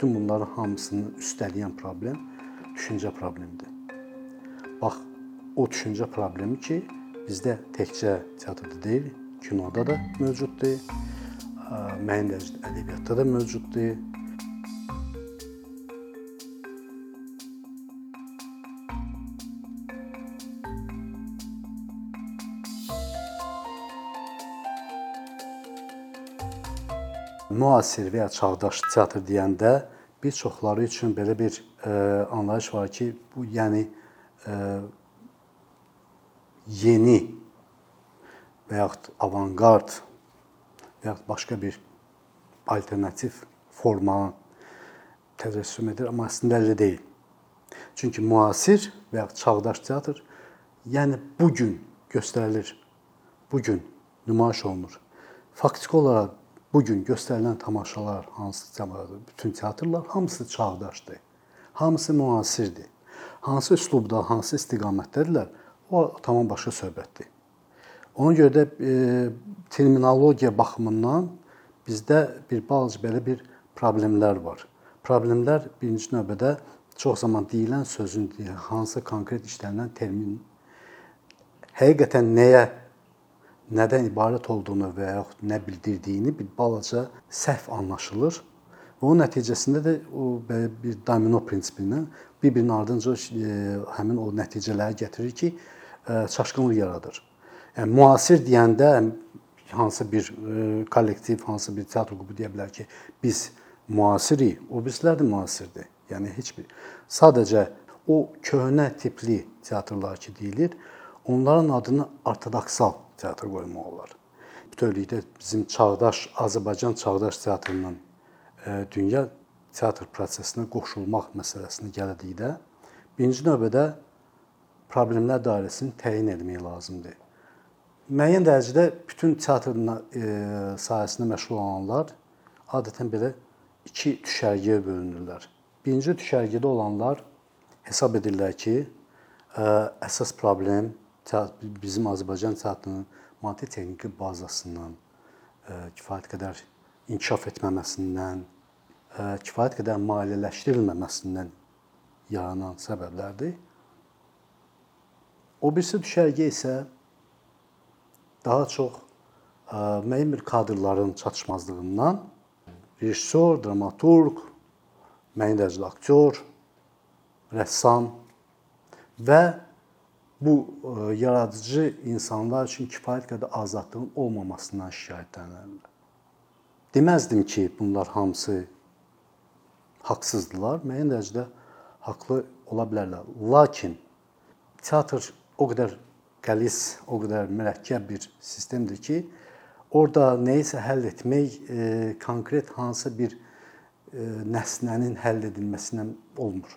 bütün bunların hamısını üstələyən problem düşüncə problemidir. Bax, o düşüncə problemi ki, bizdə təkcə teatrda deyil, kinoda da mövcuddur, müəyyən dərəcədə ədəbiyyatda da mövcuddur. Müasir və ya çağdaş teatr deyəndə bir çoxları üçün belə bir e, anlayış var ki, bu yəni e, yeni və yaxud avangard və yaxud başqa bir alternativ forma təcəssüm edir, amma əslində elə deyil. Çünki müasir və yaxud çağdaş teatr yəni bu gün göstərilir. Bu gün nümayiş olunur. Faktiki olaraq bu gün göstərilən tamaşalar, hansı cəmaatı, bütün teatrlar hamısı çağdaşdır. Hamısı müasirdir. Hansı üslubda, hansı istiqamətdədirlər, o tamam başqa söhbətdir. Ona görə də e, terminologiya baxımından bizdə bir balaca belə bir problemlər var. Problemlər birinci növbədə çox zaman deyilən sözün hansı konkret işlənilən termin həqiqətən nəyə nədən ibarət olduğunu və yaxud nə bildirdiyini bir balaca səhv anlaşılır. Və onun nəticəsində də o bir domino prinsipindən bir-birinin ardınca e, həmin o nəticələri gətirir ki, e, çaşqınlıq yaradır. Yəni müasir deyəndə hansı bir e, kollektiv, hansı bir teatr qrupu deyə bilər ki, biz müasirik, o bizlər də müasirdir. Yəni heç bir sadəcə o köhnə tipli teatrlar ki deyilir, onların adını ortodoksal teatr qoymaq olar. Bütövlükdə bizim çağdaş Azərbaycan çağdaş teatrının e, dünya teatr prosesinə qoşulmaq məsələsinə gəldikdə birinci növbədə problemlər dairəsini təyin etmək lazımdır. Müəyyən dərəcədə bütün teatr e, sahəsində məşğul olanlar adətən belə iki düşərgəyə bölünürlər. Birinci düşərgədə olanlar hesab edirlər ki, e, əsas problem bizim Azərbaycan teatrının maddi texniki bazasından, e, kifayət qədər inkişaf etməməsindən, e, kifayət qədər maliyyələşdirilməməsindən yaranan səbəblərdir. O birisi düşərgə isə daha çox e, müəyyən bir kadrların çatışmazlığından rejissor, dramaturq, müəyyən dərəcədə aktyor, rəssam və bu e, yaradıcı insanlar üçün kifayət qədər azadlığın olmamasından şikayətlənirlər. Deməzdim ki, bunlar hamısı haqsızdılar, müəyyən dərəcədə haqlı ola bilərlər. Lakin teatr o qədər qəlis, o qədər mürəkkəb bir sistemdir ki, orada nəyisə həll etmək e, konkret hansı bir e, nəsnənin həll edilməsindən olmur.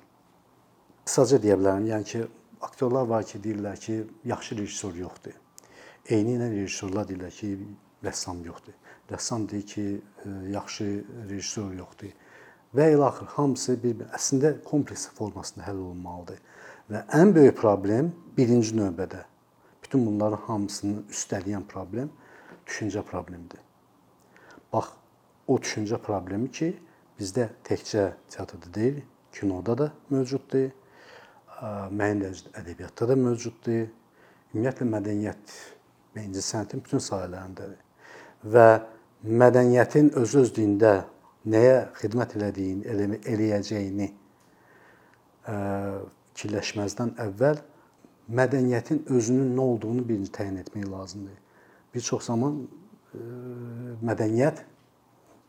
Qısaca deyə bilərəm, yəni ki, aktyorlar var ki, deyirlər ki, yaxşı rejissor yoxdur. Eyni ilə rejissorlar deyirlər ki, rəssam yoxdur. Rəssam deyir ki, e, yaxşı rejissor yoxdur. Və ilaxır hamısı bir əslində kompleks formasında həll olunmalıdır. Və ən böyük problem birinci növbədə bütün bunların hamısını üstələyən problem düşüncə problemidir. Bax, o düşüncə problemi ki, bizdə təkcə teatrda deyil, kinoda da mövcuddur müəyyən dərəcədə ədəbiyyatda da mövcuddur. Ümumiyyətlə mədəniyyət və incəsənətin bütün sahələrindədir. Və mədəniyyətin öz-özlüyündə nəyə xidmət elədiyini, eləyəcəyini fikirləşməzdən əvvəl mədəniyyətin özünün nə olduğunu birinci təyin etmək lazımdır. Bir çox zaman mədəniyyət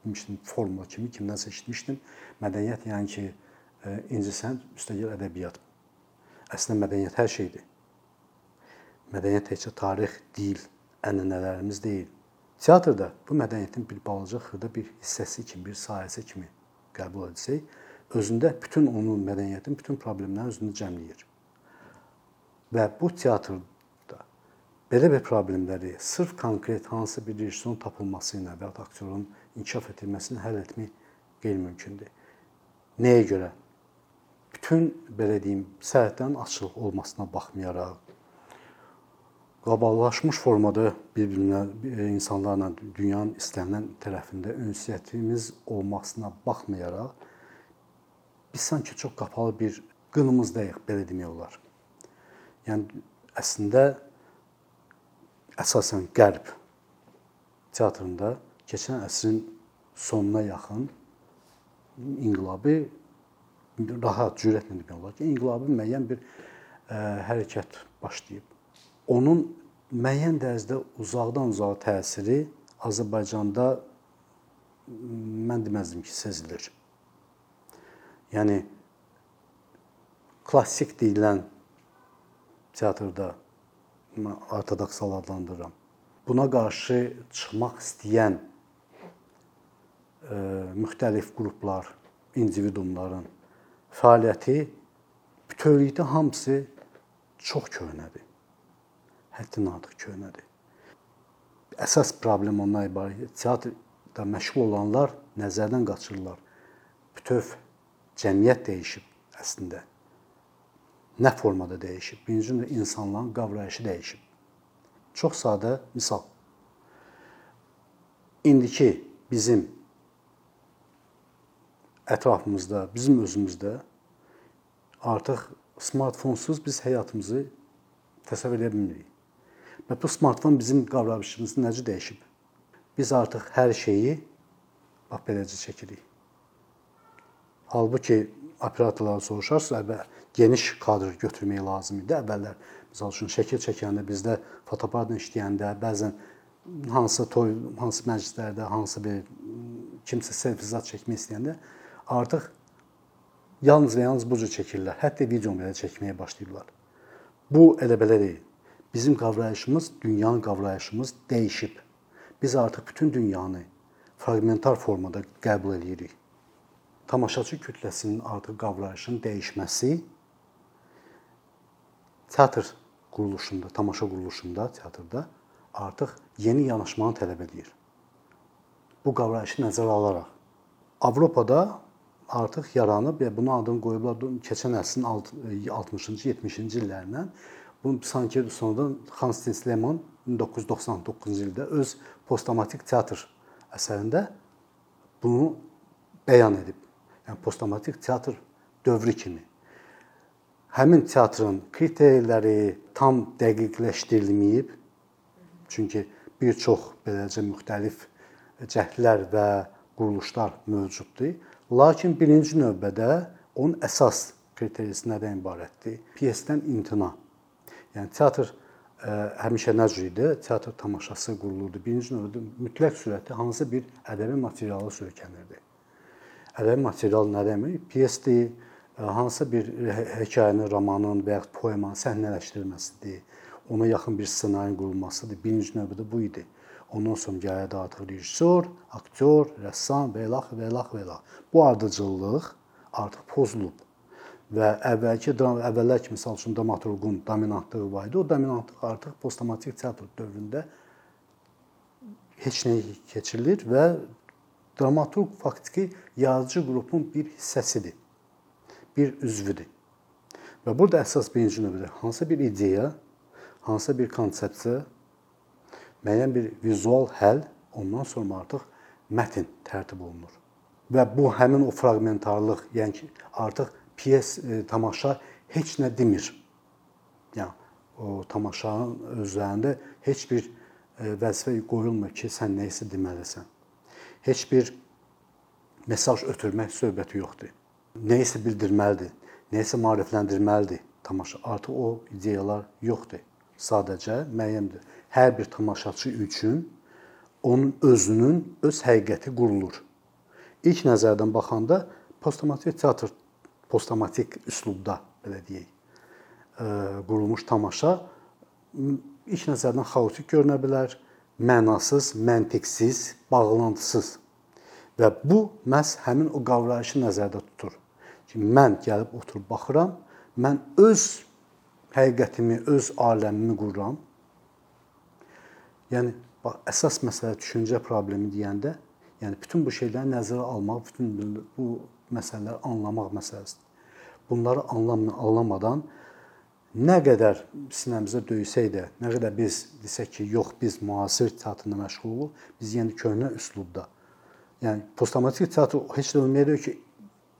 demişdim formula kimi kimdənsə eşitmişdim. Mədəniyyət yəni ki incəsənət üstəgəl ədəbiyyat Əslində mədəniyyət hər şeydir. Mədəniyyət təkcə tarix, dil, ənənələrimiz deyil. Teatrda bu mədəniyyətin bir balaca xırda bir hissəsi kimi, bir sahəsi kimi qəbul etsək, özündə bütün onun mədəniyyətin bütün problemlərini özündə cəmləyir. Və bu teatrda belə bir problemləri sırf konkret hansı bir rejissorun tapılması ilə və ya aktyorun inkişaf etdirilməsini həll etmək qeyri-mümkündür. Nəyə görə? Bütün belə deyim, səhhətlərin açıq olmasına baxmayaraq qloballaşmış formada bir-birinə e, insanlarla dünyanın istənilən tərəfində ünsiyyətimiz olmasına baxmayaraq biz sanki çox qapalı bir qınımızdayıq, belə demək olar. Yəni əslində əsasən qərb teatrında keçən əsrin sonuna yaxın inqilabi rahat cürətlə demək olar ki, inqilabi müəyyən bir ə, hərəkət başlayıb. Onun müəyyən dərəcədə uzaqdan uzağa təsiri Azərbaycanda mən deməzdim ki, sezilir. Yəni klassik deyilən teatrda ortodoksal adlandırıram. Buna qarşı çıxmaq istəyən ə, müxtəlif qruplar, individumların fəaliyyəti bütövlükdə hamısı çox köhnədir. Həddindən artıq köhnədir. Əsas problem ondan ibarətdir. Teatrda məşğul olanlar nəzərdən qaçırırlar. Bütöv cəmiyyət dəyişib əslində. Nə formada dəyişib? Birinci insanların qavrayışı dəyişib. Çox sadə misal. İndiki bizim ətrafımızda, bizim özümüzdə artıq smartfonsuz biz həyatımızı təsəvvür edə bilmirik. Və bu smartfon bizim qavrayışımızı necə dəyişib? Biz artıq hər şeyi bax beləcə çəkirik. Halbuki operatorlara soruşarsa, əvvəl geniş kadr götürmək lazım idi. Əvvəllər məsəl üçün şəkil çəkəndə bizdə fotoaparatla işləyəndə bəzən hansı toy, hansı məclislərdə, hansı bir kimsə selfizat çəkmək istəyəndə artıq yalnız və yalnız bu cür çəkirlər. Hətta videonu belə çəkməyə başlayırlar. Bu elə belə deyil. Bizim qavrayışımız, dünyanın qavrayışımız dəyişib. Biz artıq bütün dünyanı fraqmentar formada qəbul edirik. Tamaşaçı kütləsinin artıq qavrayışının dəyişməsi teatr quruluşunda, tamaşa quruluşunda, teatrda artıq yeni yanaşmanı tələb edir. Bu qavrayışı nəzərə alaraq Avropada artıq yaranıb və bunun adını qoyublar keçən əsrin 60-cı, 70-ci illərindən. Bu sanki sonradan Hans Lehmann 1999-cu ildə öz posttraumatik teatr əsərində bunu bəyan edib. Yəni posttraumatik teatr dövrü kimi. Həmin teatrın kriteriyaları tam dəqiqləşdirilməyib. Çünki bir çox beləcə müxtəlif cəhdlər və quruluşlar mövcuddur. Lakin birinci növbədə onun əsas kriteriyası nədən ibarətdir? Pyesdən imtina. Yəni teatr ə, e, həmişə nə cür idi? Teatr tamaşası qurulurdu. Birinci növbədə mütləq surətdə hansı bir ədəbi materiala söykənirdi. Ədəbi material nə demək? Pyesdir, e, hansı bir hekayənin, romanın və ya poemanın səhnələşdirilməsidir. Ona yaxın bir ssenari qurulmasıdır. Birinci növbədə bu idi. Ondan sonra gəlirdi artıq rejissor, aktyor, rəssam və ilax və ilax və ilax. Bu ardıcıllıq artıq pozulub və əvvəlki əvvəllər kimi məsəl üçün dramaturqun dominantlığı var idi. O dominantlıq artıq posttraumatik teatr dövründə heç nə keçirilir və dramaturq faktiki yaradıcı qrupun bir hissəsidir. Bir üzvüdür. Və burada əsas birinci növbədə hansı bir ideya, hansı bir konsepsiya müəyyən bir vizual həll, ondan sonra artıq mətn tərtib olunur. Və bu həmin o fraqmentarlıq, yəni ki, artıq pyes e, tamaşa heç nə demir. Yəni o tamaşanın özlərində heç bir e, vəzifə qoyulmur ki, sən nə isə deməlisən. Heç bir mesaj ötürmək söhbəti yoxdur. Nə isə bildirməlidir, nə isə maarifləndirməlidir tamaşa. Artıq o ideyalar yoxdur. Sadəcə müəyyəndir hər bir tamaşaçı üçün onun özünün öz həqiqəti qurulur. İlk nəzərdən baxanda posttraumatik teatr posttraumatik üslubda belə deyək, qurulmuş tamaşa ilk nəzərdən xaotik görünə bilər, mənasız, məntiqsiz, bağlantısız. Və bu məhz həmin o qavrayışı nəzərdə tutur. Ki mən gəlib oturub baxıram, mən öz həqiqətimi, öz aləmimi qururam Yəni bax əsas məsələ düşüncə problemi deyəndə, yəni bütün bu şeyləri nəzərə almaq, bütün bu məsələləri anlamaq məsələsidir. Bunları anlam anlamadan nə qədər sinəmizə döysək də, nə qədər biz desək ki, yox, biz müasir teatrla məşğuluq, biz yəni köhnə üslubda. Yəni posttraumatik teatr heç də deməyir ki,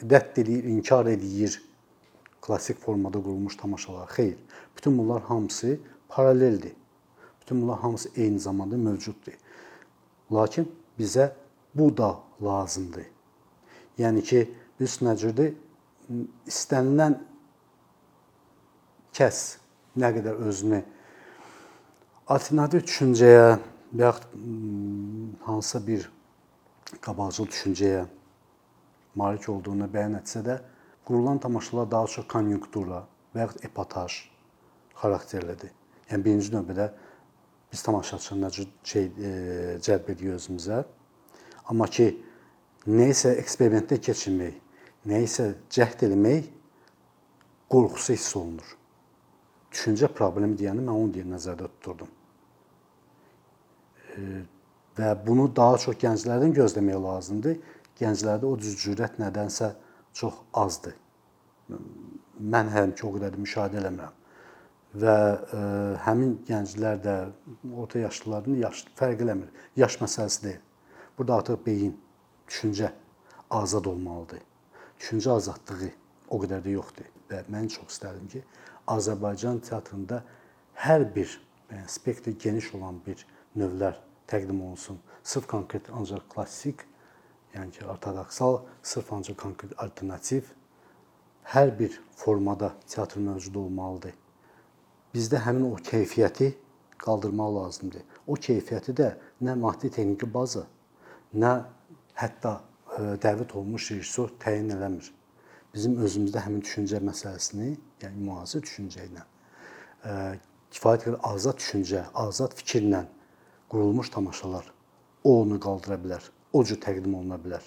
rədd eləyir, inkar eləyir klassik formada qurulmuş tamaşalar. Xeyr. Bütün bunlar hamısı paraleldir. Bütün bunlar hamısı eyni zamanda mövcuddur. Lakin bizə bu da lazımdır. Yəni ki, biz nə cürdür istənilən kəs nə qədər özünü alternativ düşüncəyə və yaxud mm, hansısa bir qabaqcıl düşüncəyə malik olduğunu bəyan etsə də, qurulan tamaşalar daha çox konjunktura və yaxud epataj xarakterlidir. Yəni birinci növbədə biz tamaşaçını necə şey e, cəlb edirik özümüzə. Amma ki nə isə eksperimentdə keçirmək, nə isə cəhd etmək qorxusu hiss olunur. Düşüncə problemi deyəndə mən onu deyə nəzərdə tuturdum. Və bunu daha çox gənclərdən gözləmək lazımdır. Gənclərdə o cür cürət nədənsə çox azdır. Mən həm ki o qədər də müşahidə eləmirəm. Və ə, həmin gənclər də orta yaşlıların yaş fərq eləmir. Yaş məsələsi deyil. Burada artıq beyin, düşüncə azad olmalıdır. Düşüncə azadlığı o qədər də yoxdur. Və mən çox istərdim ki, Azərbaycan teatrında hər bir yəni spektri geniş olan bir növlər təqdim olunsun. Sırf konkret ancaq klassik, yəni ki, ortodoksal, sırf ancaq konkret alternativ hər bir formada teatr mövcud olmalıdır. Bizdə həmin o keyfiyyəti qaldırmaq lazımdır. O keyfiyyəti də nə maddi texniki baza, nə hətta ə, dəvət olunmuş rejissor təyin eləmir. Bizim özümüzdə həmin düşüncə məsələsini, yəni müasir düşüncə ilə ə, kifayət qədər azad düşüncə, azad fikirlə qurulmuş tamaşalar onu qaldıra bilər. O cür təqdim oluna bilər.